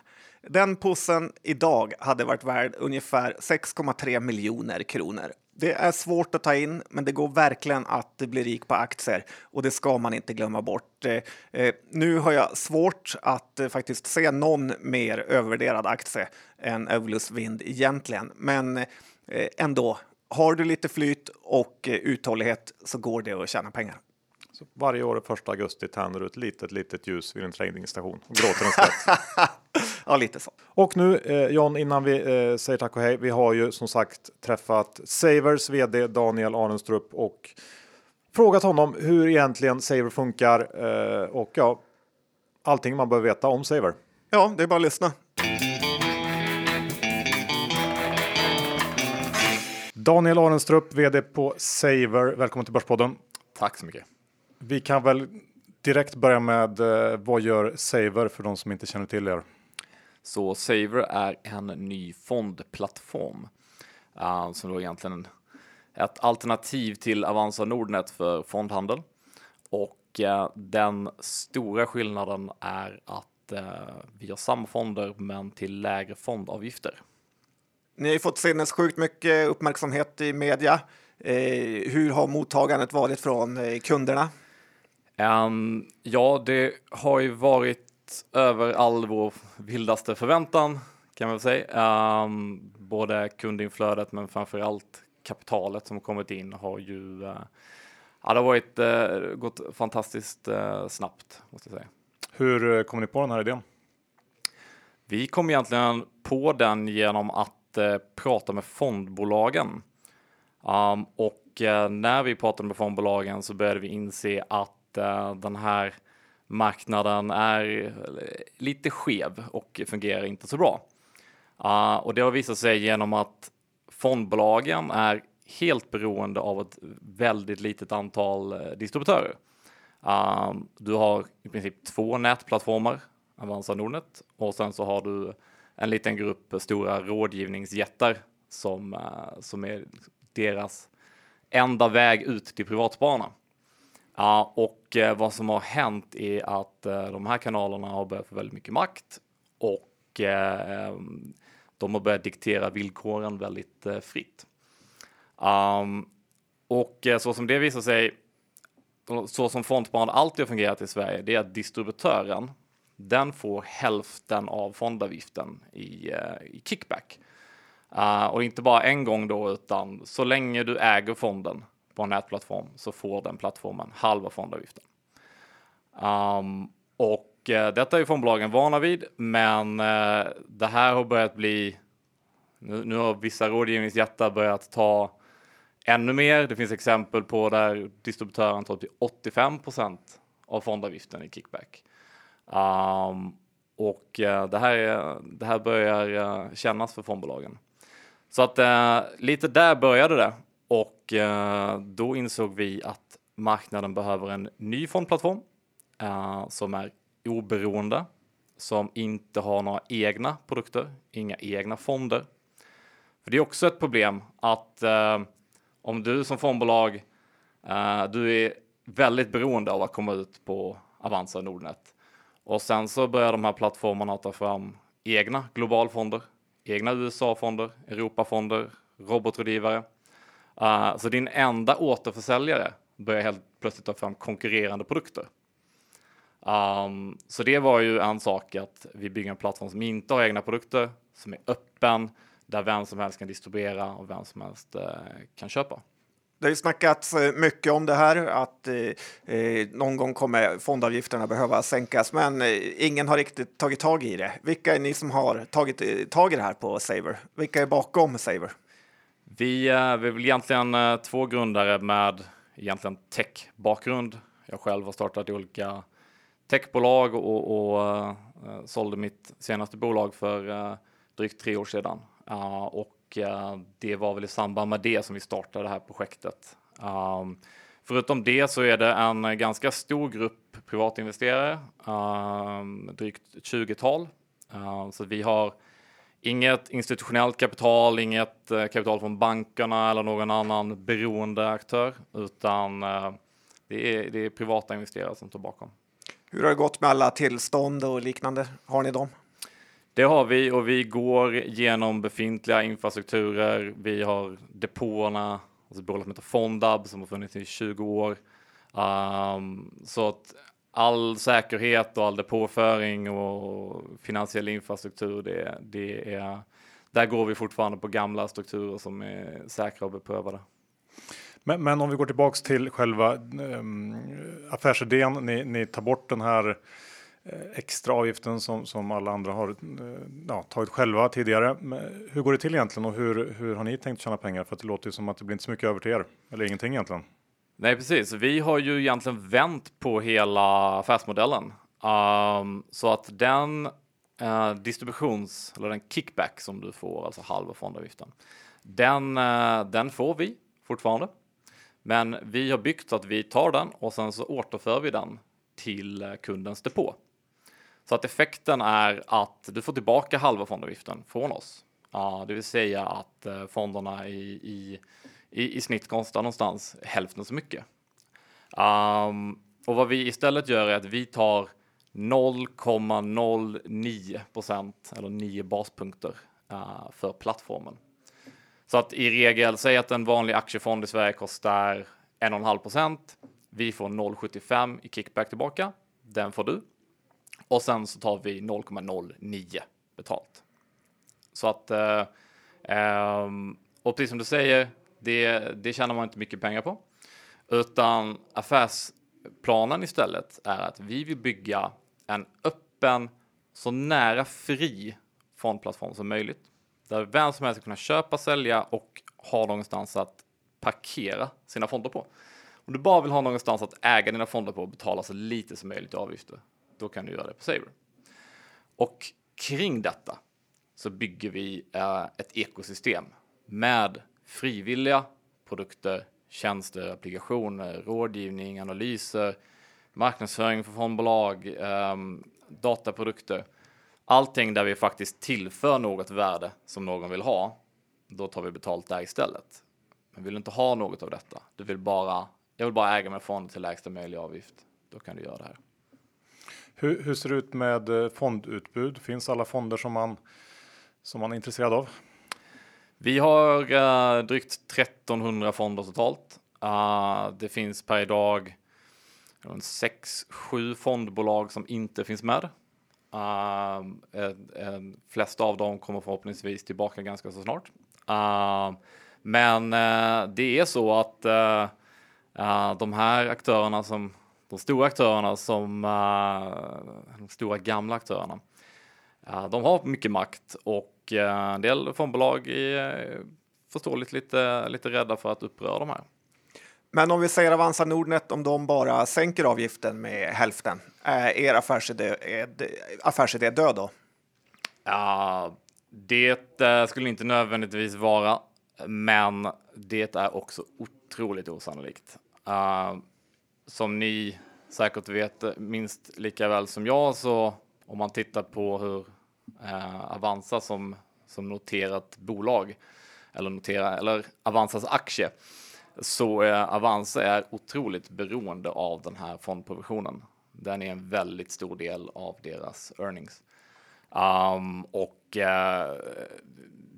Den pussen idag hade varit värd ungefär 6,3 miljoner kronor. Det är svårt att ta in, men det går verkligen att bli rik på aktier och det ska man inte glömma bort. Eh, eh nu har jag svårt att eh, faktiskt se någon mer övervärderad aktie än Evolus Vind egentligen, men eh, ändå. Har du lite flyt och eh, uthållighet så går det att tjäna pengar. Så varje år 1 augusti tänder du ett litet, litet ljus vid en tradingstation och gråter en skvätt. ja, lite så. Och nu eh, John, innan vi eh, säger tack och hej. Vi har ju som sagt träffat Savers vd Daniel Arenstrup och frågat honom hur egentligen Saver funkar eh, och ja, allting man behöver veta om Saver. Ja, det är bara att lyssna. Daniel Arenstrup, vd på Saver. Välkommen till Börspodden. Tack så mycket. Vi kan väl direkt börja med eh, vad gör Saver för de som inte känner till er? Så Saver är en ny fondplattform uh, som då egentligen ett alternativ till Avanza Nordnet för fondhandel. Och uh, den stora skillnaden är att uh, vi har samma fonder men till lägre fondavgifter. Ni har fått sinnessjukt mycket uppmärksamhet i media. Eh, hur har mottagandet varit från eh, kunderna? Um, ja, det har ju varit över all vår vildaste förväntan kan man säga. Um, både kundinflödet men framför allt kapitalet som kommit in har ju uh, ja, det har varit, uh, gått fantastiskt uh, snabbt måste jag säga. Hur kom ni på den här idén? Vi kom egentligen på den genom att prata med fondbolagen. Um, och när vi pratade med fondbolagen så började vi inse att uh, Eh, den här marknaden är lite skev och fungerar inte så bra. Uh, och det har visat sig genom att fondbolagen är helt beroende av ett väldigt litet antal eh, distributörer. Uh, du har i princip två nätplattformar, Avanza Nordnet, och sen så har du en liten grupp stora rådgivningsjättar som, som är deras enda väg ut till privatspararna. Ja, och eh, vad som har hänt är att eh, de här kanalerna har börjat få väldigt mycket makt och eh, de har börjat diktera villkoren väldigt fritt. Um, och så som det visar sig, så som fondsparande alltid har fungerat i Sverige, det är att distributören, den får hälften av fondavgiften i, i kickback. Uh, och inte bara en gång då, utan så länge du äger fonden på en nätplattform så får den plattformen halva fondavgiften. Um, och uh, detta är fondbolagen vana vid, men uh, det här har börjat bli. Nu, nu har vissa rådgivningsjättar börjat ta ännu mer. Det finns exempel på där distributören tar upp till 85% av fondavgiften i kickback. Um, och uh, det, här är, det här börjar kännas för fondbolagen. Så att lite där började det Eh, då insåg vi att marknaden behöver en ny fondplattform eh, som är oberoende, som inte har några egna produkter, inga egna fonder. För det är också ett problem att eh, om du som fondbolag, eh, du är väldigt beroende av att komma ut på Avanza och Nordnet. Och sen så börjar de här plattformarna ta fram egna globalfonder, egna USA-fonder, Europafonder, robotrådgivare Uh, så din enda återförsäljare börjar helt plötsligt ta fram konkurrerande produkter. Um, så det var ju en sak att vi bygger en plattform som inte har egna produkter, som är öppen, där vem som helst kan distribuera och vem som helst uh, kan köpa. Det har ju snackats eh, mycket om det här, att eh, eh, någon gång kommer fondavgifterna behöva sänkas, men eh, ingen har riktigt tagit tag i det. Vilka är ni som har tagit tag i det här på Saver? Vilka är bakom Saver? Vi, eh, vi är väl egentligen eh, två grundare med egentligen tech-bakgrund. Jag själv har startat olika techbolag och, och eh, eh, sålde mitt senaste bolag för eh, drygt tre år sedan. Uh, och det var väl i samband med det som vi startade det här projektet. Um, förutom det så är det en ganska stor grupp privatinvesterare, um, drygt 20-tal. Ehm, så vi har Inget institutionellt kapital, inget eh, kapital från bankerna eller någon annan beroende aktör, utan eh, det är, det är privata investerare som står bakom. Hur har det gått med alla tillstånd och liknande? Har ni dem? Det har vi och vi går genom befintliga infrastrukturer. Vi har depåerna, alltså ett bolag som heter Fondab som har funnits i 20 år. Um, så att all säkerhet och all depåföring och finansiell infrastruktur, det, det är, där går vi fortfarande på gamla strukturer som är säkra och beprövade. Men, men om vi går tillbaks till själva um, affärsidén, ni, ni tar bort den här eh, extra avgiften som, som alla andra har eh, ja, tagit själva tidigare. Men hur går det till egentligen och hur, hur har ni tänkt tjäna pengar? För att det låter ju som att det blir inte så mycket över till er, eller ingenting egentligen. Nej, precis. Vi har ju egentligen vänt på hela affärsmodellen um, så att den uh, distributions eller den kickback som du får, alltså halva fondavgiften, den, uh, den får vi fortfarande. Men vi har byggt så att vi tar den och sen så återför vi den till eh, kundens depå. Så att effekten är att du får tillbaka halva fondavgiften från oss. det vill säga att fonderna i, i i, i snitt kostar någonstans hälften så mycket. Um, och vad vi istället gör är att vi tar 0,09 procent eller 9 baspunkter uh, för plattformen. Så att i regel, säg att en vanlig aktiefond i Sverige kostar 1,5 procent. Vi får 0,75 i kickback tillbaka. Den får du. Och sen så tar vi 0,09 betalt. Så att, uh, um, och precis som du säger, det, det tjänar man inte mycket pengar på. Utan affärsplanen istället är att vi vill bygga en öppen, så nära fri fondplattform som möjligt. Där vem som helst ska kunna köpa, sälja och ha någonstans att parkera sina fonder på. Om du bara vill ha någonstans att äga dina fonder på och betala så lite som möjligt i avgifter, då kan du göra det på Saver. Och kring detta så bygger vi eh, ett ekosystem med frivilliga produkter, tjänster, applikationer, rådgivning, analyser, marknadsföring för fondbolag, eh, dataprodukter. Allting där vi faktiskt tillför något värde som någon vill ha, då tar vi betalt där istället. Men vill du inte ha något av detta, du vill bara, jag vill bara äga min fond till lägsta möjliga avgift, då kan du göra det här. Hur, hur ser det ut med eh, fondutbud? Finns alla fonder som man, som man är intresserad av? Vi har uh, drygt 1300 fonder totalt. Uh, det finns per idag 6-7 fondbolag som inte finns med. Uh, eh, flesta av dem kommer förhoppningsvis tillbaka ganska så snart. Uh, men det är så att de här aktörerna som de stora aktörerna som de stora gamla aktörerna de har mycket makt och eh, en del fondbolag är eh, förståeligt lite, lite rädda för att uppröra de här. Men om vi säger Avanza Nordnet, om de bara sänker avgiften med hälften, är er affärsidé, affärsidé död då? Ja, det eh, skulle inte nödvändigtvis vara, men det är också otroligt osannolikt. Som ni säkert vet minst lika väl som jag, så om man tittar på hur eh, Avanza som, som noterat bolag eller, notera, eller Avanzas aktie så eh, Avanza är otroligt beroende av den här fondprovisionen. Den är en väldigt stor del av deras earnings. Um, och eh,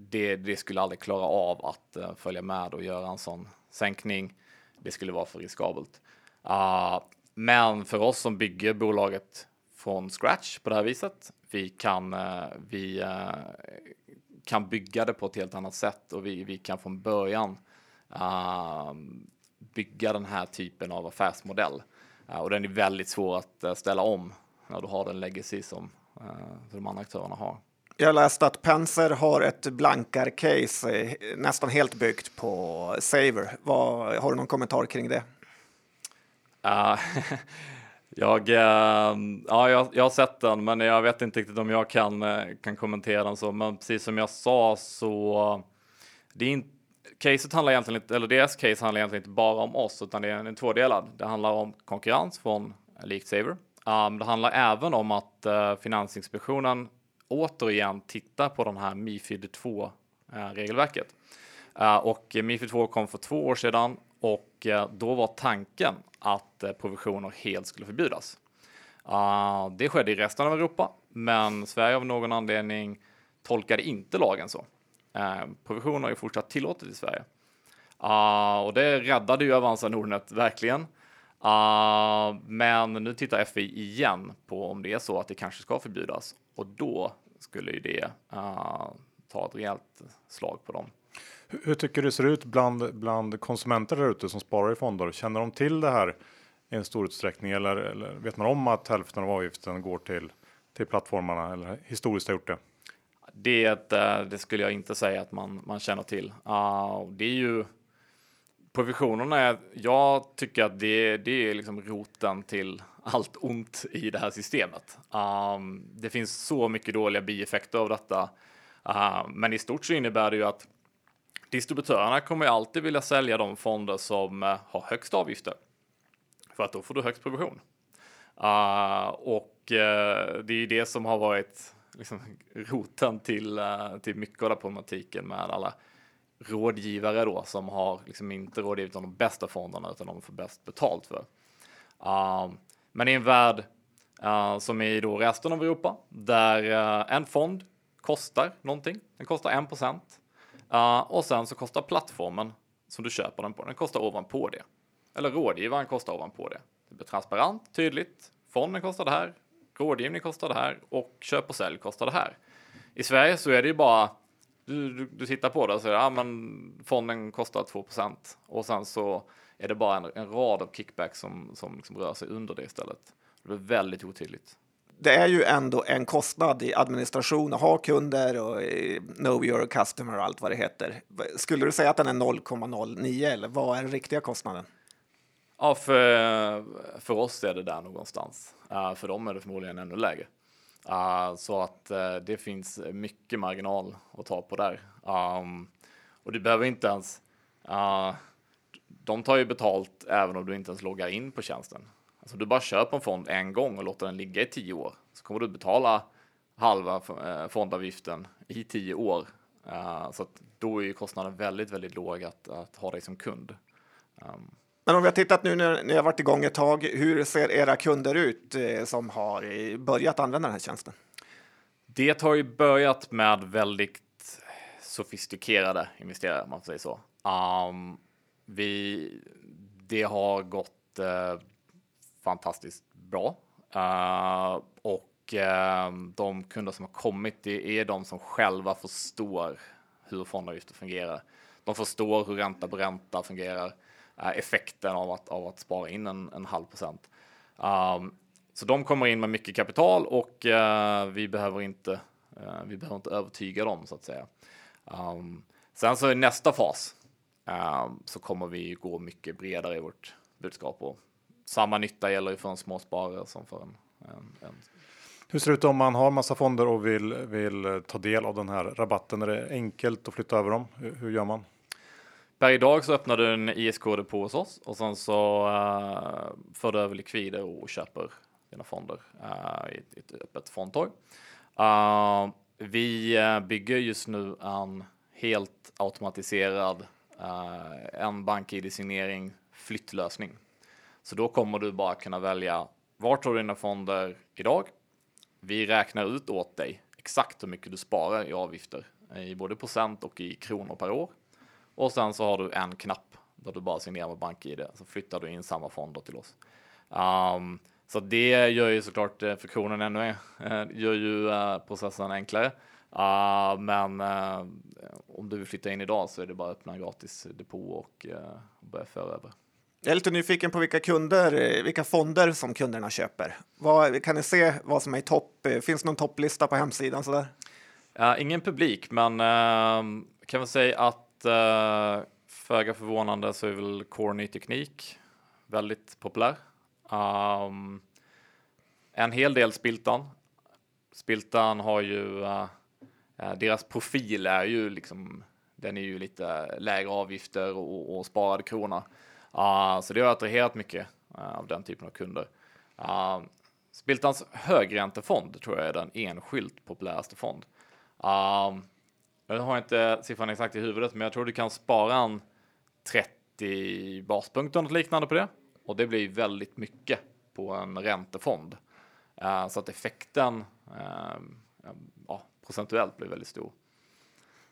det, det, skulle aldrig klara av att eh, följa med och göra en sån sänkning. Det skulle vara för riskabelt. Uh, men för oss som bygger bolaget från scratch på det här viset vi kan, eh, vi eh, kan bygga det på ett helt annat sätt och vi, vi kan från början uh, bygga den här typen av affärsmodell. Och den är väldigt svår att ställa om när du har den legacy som de andra aktörerna har. Jag läste att Penser har ett blankar-case nästan helt byggt på Saver. Vad, har du någon kommentar kring det? Uh, jag, ehm, ja, jag, jag, har sett den, men jag vet inte riktigt om jag kan, eh, kan kommentera den så. Men precis som jag sa så det är inte Caset handlar egentligen inte, eller deras case handlar egentligen inte bara om oss, utan det är en tvådelad. Det handlar om konkurrens från Leaked Saver. Um, ehm, det handlar även om att uh, Finansinspektionen återigen tittar på den här Mifid 2 uh, eh, regelverket. Uh, och Mifid 2 kom för två år sedan och eh, då var tanken att eh, provisioner helt skulle förbjudas. Ah, det skedde i resten av Europa, men Sverige av någon anledning tolkade inte lagen så. Eh, provisioner är fortsatt tillåtet i Sverige. Ah, och det räddade ju Avanza Nordnet verkligen. Ah, men nu tittar FI igen på om det är så att det kanske ska förbjudas och då skulle ju det ta ett rejält slag på dem. Hur, hur tycker du det ser ut bland, bland konsumenter där ute som sparar i fonder? Känner de till det här i en stor utsträckning eller, eller vet man om att hälften av avgiften går till, till plattformarna eller historiskt har gjort det? Det, eh, det skulle jag inte säga att man, man känner till. Uh, det är ju provisionerna är, jag tycker att det, det är liksom roten till allt ont i det här systemet. Um, det finns så mycket dåliga bieffekter av detta. Uh, men i stort så innebär det ju att distributörerna kommer alltid vilja sälja de fonder som eh, har högst avgifter. För att då får du högst provision. Uh, och uh, det är ju det som har varit liksom, roten till, till mycket av den problematiken med alla rådgivare då som har liksom inte rådgivit om de bästa fonderna utan de får bäst betalt för. Uh, men i en värld uh, som är i då resten av Europa där uh, en fond kostar någonting. Den kostar 1 procent och sen så kostar plattformen som du köper den på. Den kostar ovanpå det. Eller rådgivaren kostar ovanpå det. Det blir transparent, tydligt. Fonden kostar det här. Rådgivning kostar det här och köp och sälj kostar det här. I Sverige så är det ju bara du, du, du tittar på det och säger, ja men fonden kostar 2% och sen så är det bara en, en rad av kickbacks som, som liksom rör sig under det istället. Det blir väldigt otydligt. Det är ju ändå en kostnad i administration att ha kunder och know your customer och allt vad det heter. Skulle du säga att den är 0,09 eller vad är den riktiga kostnaden? Ja, för, för oss är det där någonstans. Uh, för dem är det förmodligen ännu lägre. Uh, så att uh, det finns mycket marginal att ta på där. Um, och du behöver inte ens, uh, de tar ju betalt även om du inte ens loggar in på tjänsten. Alltså du bara köper en fond en gång och låter den ligga i tio år. Så kommer du betala halva fondavgiften i tio år. så att då är ju kostnaden väldigt, väldigt låg att, att ha dig som kund. Um, men om vi har tittat nu när ni har varit igång ett tag, hur ser era kunder ut eh, som har börjat använda den här tjänsten? Det har ju börjat med väldigt sofistikerade investerare, om man säga så. Um, vi, det har gått uh, fantastiskt bra uh, och uh, de kunder som har kommit, det är de som själva förstår hur fondavgifter fungerar. De förstår hur ränta på ränta fungerar eh, effekten av att, av att spara in en, en halv procent. Um, så de kommer in med mycket kapital och uh, vi behöver inte uh, vi behöver inte övertyga dem så att säga. Um, sen så i nästa fas um, så kommer vi gå mycket bredare i vårt budskap och samma nytta gäller ju för en småsparare som för en, en, en hur ser det ut om man har massa fonder och vill, vill ta del av den här rabatten? Är det enkelt att flytta över dem? Hur, hur gör man? Per idag så öppnar du en ISK-depå hos oss och sen så uh, för du över likvider och köper dina fonder uh, i, ett, ett öppet fondtorg. Uh, vi bygger just nu en helt automatiserad en bank-id-signering flyttlösning. Så då kommer du bara kunna välja vart har du dina fonder idag? Vi räknar ut åt dig exakt hur mycket du sparar i avgifter i både procent och i kronor per år och sen så har du en knapp där du bara signerar med BankID så flyttar du in samma fonder till oss. Um, så det gör ju såklart eh, för kronan ännu mer, eh, gör ju eh, processen enklare. Uh, men om du vill flytta in idag så är det bara att öppna en gratis depå och börja föra över. Jag är lite nyfiken på vilka kunder, eh, vilka fonder som kunderna köper. Vad, kan ni se vad som är i topp? Finns det någon topplista på hemsidan? Sådär? Uh, ingen publik, men uh, kan väl säga att uh, föga förvånande så är väl Core Ny Teknik väldigt populär. Um, en hel del Spiltan. Spiltan har ju, uh, deras profil är ju liksom, den är ju lite lägre avgifter och, och sparade krona. Uh, så det har attraherat mycket uh, av den typen av kunder. Uh, Spiltans högräntefond tror jag är den enskilt populäraste fond. Uh, jag har inte siffran exakt i huvudet, men jag tror du kan spara en 30 baspunkter och liknande på det. Och det blir väldigt mycket på en räntefond. Uh, så att effekten uh, procentuellt blir väldigt stor.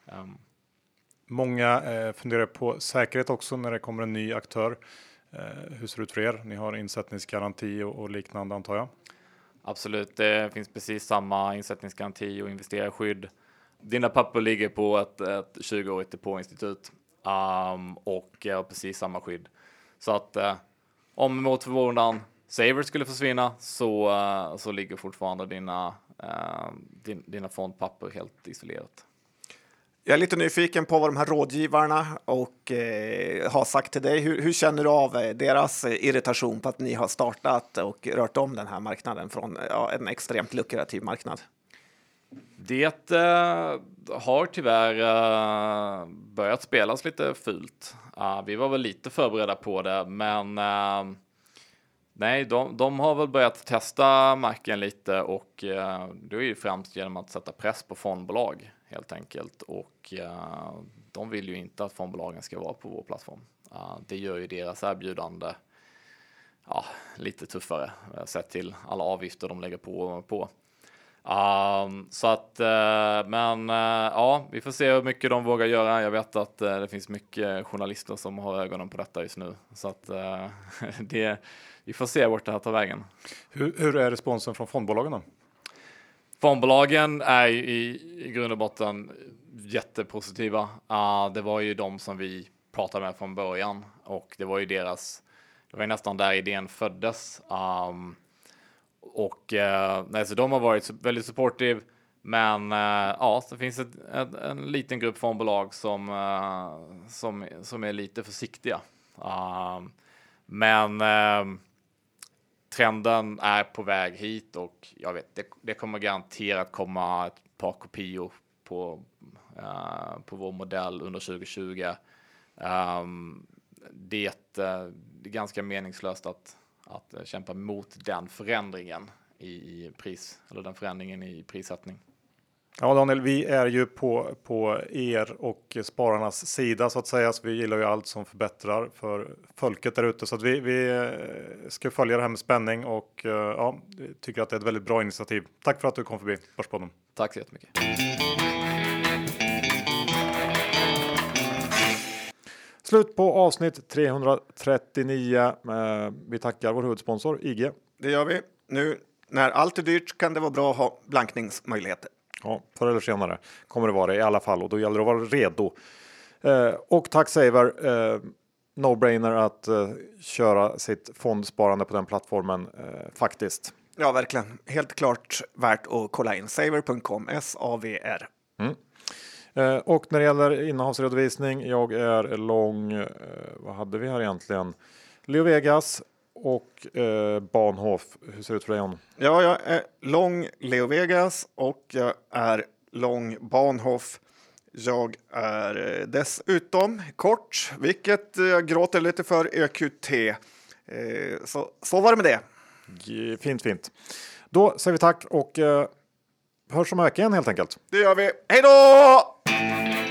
Um, Många eh, funderar på säkerhet också när det kommer en ny aktör. Eh, hur ser det ut för er? Ni har insättningsgaranti och, och, liknande antar jag? Absolut, det finns precis samma insättningsgaranti och investerarskydd. Dina papper ligger på ett, ett 20-årigt depåinstitut um, och har precis samma skydd. Så att eh, om mot förmodan Saver skulle försvinna så, uh, så ligger fortfarande dina, uh, din, dina fondpapper helt isolerat. Jag är lite nyfiken på vad de här rådgivarna och eh, har sagt till dig. Hur, hur, känner du av eh, deras eh, irritation på att ni har startat och rört om den här marknaden från ja, en extremt lukrativ marknad? Det eh, har tyvärr eh, börjat spelas lite fult. Uh, vi var väl lite förberedda på det, men uh, nej, de, de, har väl börjat testa marken lite och uh, det är ju främst genom att sätta press på fondbolag helt enkelt. Och uh, de vill ju inte att fondbolagen ska vara på vår plattform. Uh, det gör ju deras erbjudande ja, lite tuffare eh, sett till alla avgifter de lägger på. på. Um, så att, uh, men uh, ja, vi får se hur mycket de vågar göra. Jag vet att uh, det finns mycket journalister som har ögonen på detta just nu, så att det, vi får se vart det här tar vägen. Hur, hur är responsen från fondbolagen då? Fondbolagen är i, i grund och botten jättepositiva. Uh, det var ju de som vi pratade med från början och det var ju deras, det var ju nästan där idén föddes. Um, och uh, nej, så de har varit väldigt supportive. Men uh, ja, så finns ett, ett, en liten grupp fondbolag som, uh, som, som är lite försiktiga. Uh, men ehm, trenden är på väg hit och jag vet, det, det kommer garanterat komma ett par kopior på, uh, på vår modell under 2020. Um, ehm, det, uh, det är ganska meningslöst att, att kämpa mot den förändringen i pris, eller den förändringen i prissättning. Ja, Daniel, vi är ju på, på er och spararnas sida så att säga. Så vi gillar ju allt som förbättrar för folket där ute. Så att vi, vi eh, ska följa det här med spänning och eh, ja, tycker att det är ett väldigt bra initiativ. Tack för att du kom förbi Börspodden. Tack så jättemycket. Slut på avsnitt 339. Eh, vi tackar vår huvudsponsor IG. Det gör vi. Nu när allt är dyrt kan det vara bra att ha blankningsmöjligheter. Ja, förr eller senare kommer det vara det i alla fall och då gäller det att vara redo. Eh, och tack Saver, eh, no-brainer att eh, köra sitt fondsparande på den plattformen eh, faktiskt. Ja, verkligen. Helt klart värt att kolla in. Saver.com, S-A-V-R. Mm. Eh, och när det gäller innehavsredovisning, jag är lång, eh, vad hade vi här egentligen? Leo Vegas, och eh, Bahnhof. Hur ser det ut för dig John? Ja, jag är lång Leo Vegas och jag är lång Bahnhof. Jag är eh, dessutom kort, vilket jag gråter lite för EQT. Eh, så, så var det med det. Fint, fint. Då säger vi tack och eh, hörs om en vecka igen helt enkelt. Det gör vi. Hej då!